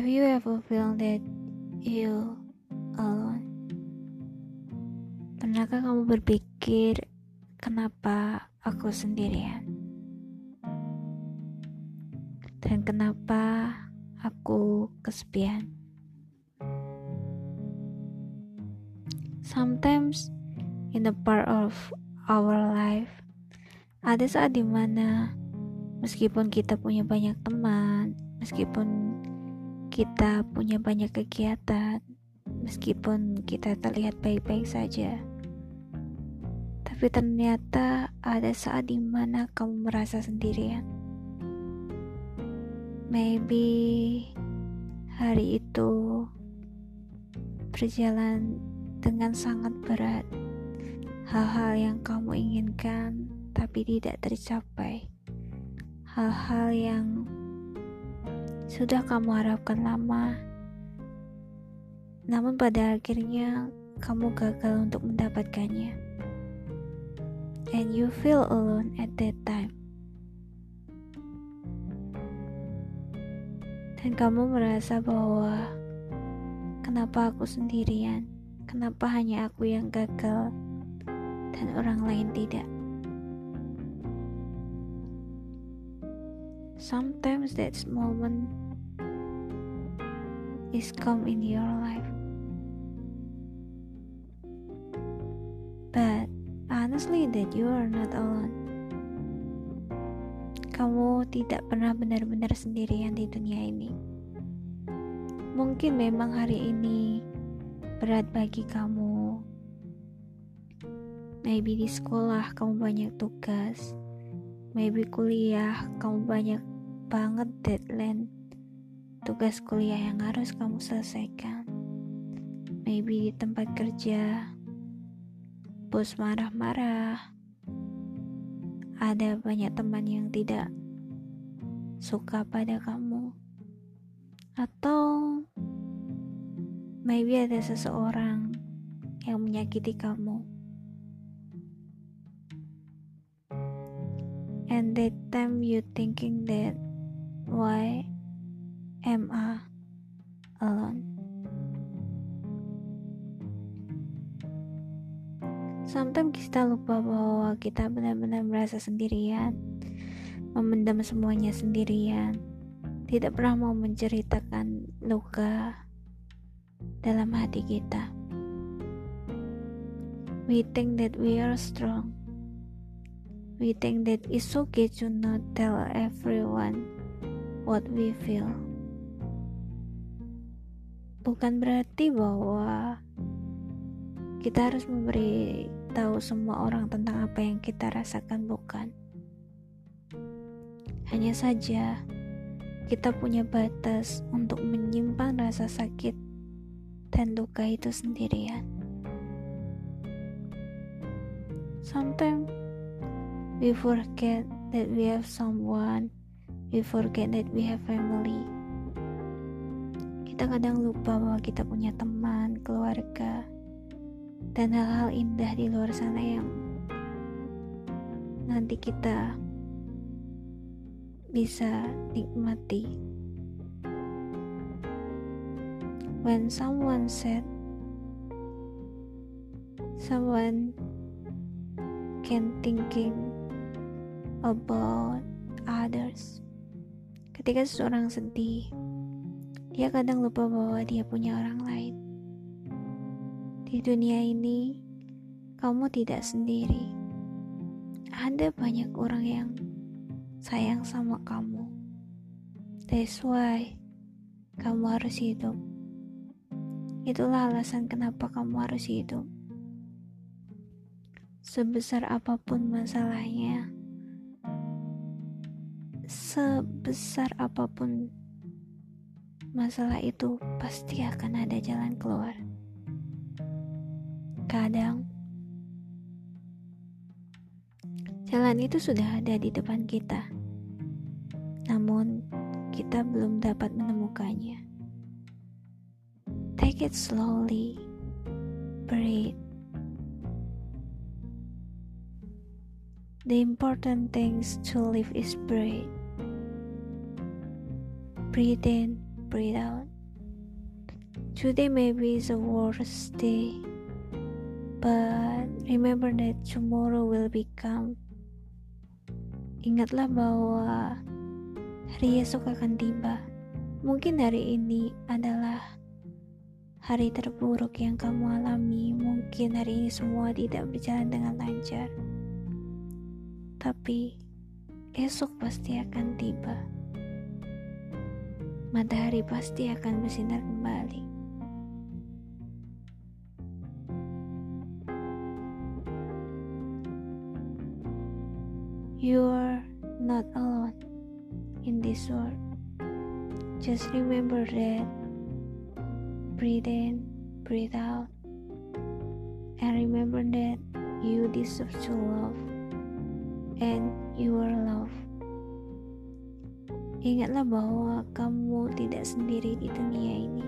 Have you ever feel that you alone? Pernahkah kamu berpikir kenapa aku sendirian? Dan kenapa aku kesepian? Sometimes in the part of our life ada saat di mana meskipun kita punya banyak teman, meskipun kita punya banyak kegiatan, meskipun kita terlihat baik-baik saja. Tapi ternyata ada saat di mana kamu merasa sendirian. Maybe hari itu berjalan dengan sangat berat. Hal-hal yang kamu inginkan tapi tidak tercapai. Hal-hal yang sudah kamu harapkan lama, namun pada akhirnya kamu gagal untuk mendapatkannya, and you feel alone at that time. Dan kamu merasa bahwa kenapa aku sendirian, kenapa hanya aku yang gagal dan orang lain tidak. Sometimes that moment is come in your life. But honestly that you are not alone. Kamu tidak pernah benar-benar sendirian di dunia ini. Mungkin memang hari ini berat bagi kamu. Maybe di sekolah kamu banyak tugas. Maybe kuliah kamu banyak banget deadline tugas kuliah yang harus kamu selesaikan. Maybe di tempat kerja, bos marah-marah, ada banyak teman yang tidak suka pada kamu, atau maybe ada seseorang yang menyakiti kamu. And that time you thinking that why am I alone? Sometimes kita lupa bahwa kita benar-benar merasa sendirian, memendam semuanya sendirian, tidak pernah mau menceritakan luka dalam hati kita. We think that we are strong. We think that it's okay to not tell everyone what we feel. Bukan berarti bahwa kita harus memberi tahu semua orang tentang apa yang kita rasakan, bukan. Hanya saja kita punya batas untuk menyimpan rasa sakit dan duka itu sendirian. Sometimes we forget that we have someone we forget that we have family. Kita kadang lupa bahwa kita punya teman, keluarga, dan hal-hal indah di luar sana yang nanti kita bisa nikmati. When someone said, someone can thinking about others. Ketika seseorang sedih, dia kadang lupa bahwa dia punya orang lain. Di dunia ini, kamu tidak sendiri. Ada banyak orang yang sayang sama kamu. That's why kamu harus hidup. Itulah alasan kenapa kamu harus hidup. Sebesar apa pun masalahnya, sebesar apa pun masalah itu pasti akan ada jalan keluar. Kadang jalan itu sudah ada di depan kita, namun kita belum dapat menemukannya. Take it slowly, breathe. The important things to live is breathe. Breathe in breathe out. Today maybe is the worst day, but remember that tomorrow will become. Ingatlah bahwa hari esok akan tiba. Mungkin hari ini adalah hari terburuk yang kamu alami. Mungkin hari ini semua tidak berjalan dengan lancar. Tapi esok pasti akan tiba. Matahari pasti akan bersinar kembali. You are not alone in this world. Just remember that breathe in, breathe out, and remember that you deserve to love and you are loved. Ingatlah bahwa kamu tidak sendiri di dunia ini.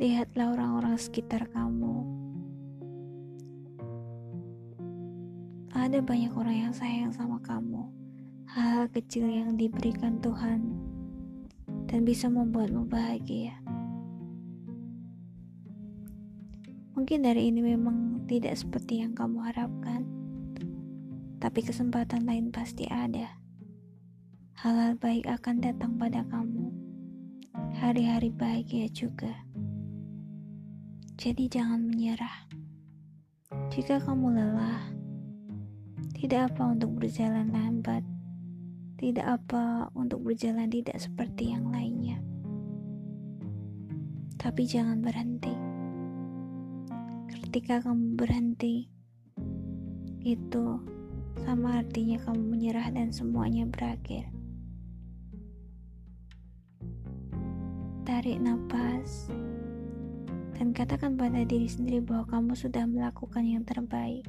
Lihatlah orang-orang sekitar kamu. Ada banyak orang yang sayang sama kamu. Hal-hal kecil yang diberikan Tuhan dan bisa membuatmu bahagia. Mungkin dari ini memang tidak seperti yang kamu harapkan tapi kesempatan lain pasti ada. Hal-hal baik akan datang pada kamu. Hari-hari bahagia juga. Jadi jangan menyerah. Jika kamu lelah, tidak apa untuk berjalan lambat. Tidak apa untuk berjalan tidak seperti yang lainnya. Tapi jangan berhenti. Ketika kamu berhenti, itu sama artinya kamu menyerah dan semuanya berakhir. Tarik nafas dan katakan pada diri sendiri bahwa kamu sudah melakukan yang terbaik,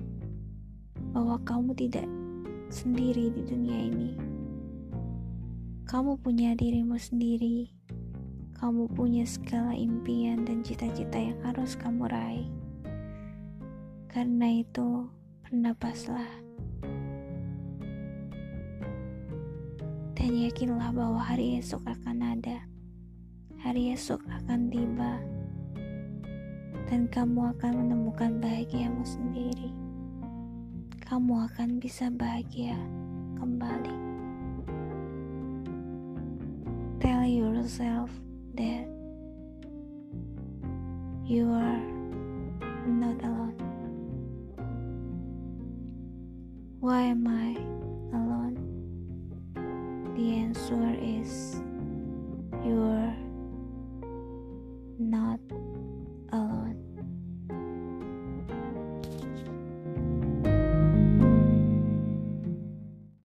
bahwa kamu tidak sendiri di dunia ini. Kamu punya dirimu sendiri, kamu punya segala impian dan cita-cita yang harus kamu raih. Karena itu, bernapaslah. Dan yakinlah bahwa hari esok akan ada. Hari esok akan tiba. Dan kamu akan menemukan bahagiamu sendiri. Kamu akan bisa bahagia kembali. Tell yourself that you are not alone. Why am I alone?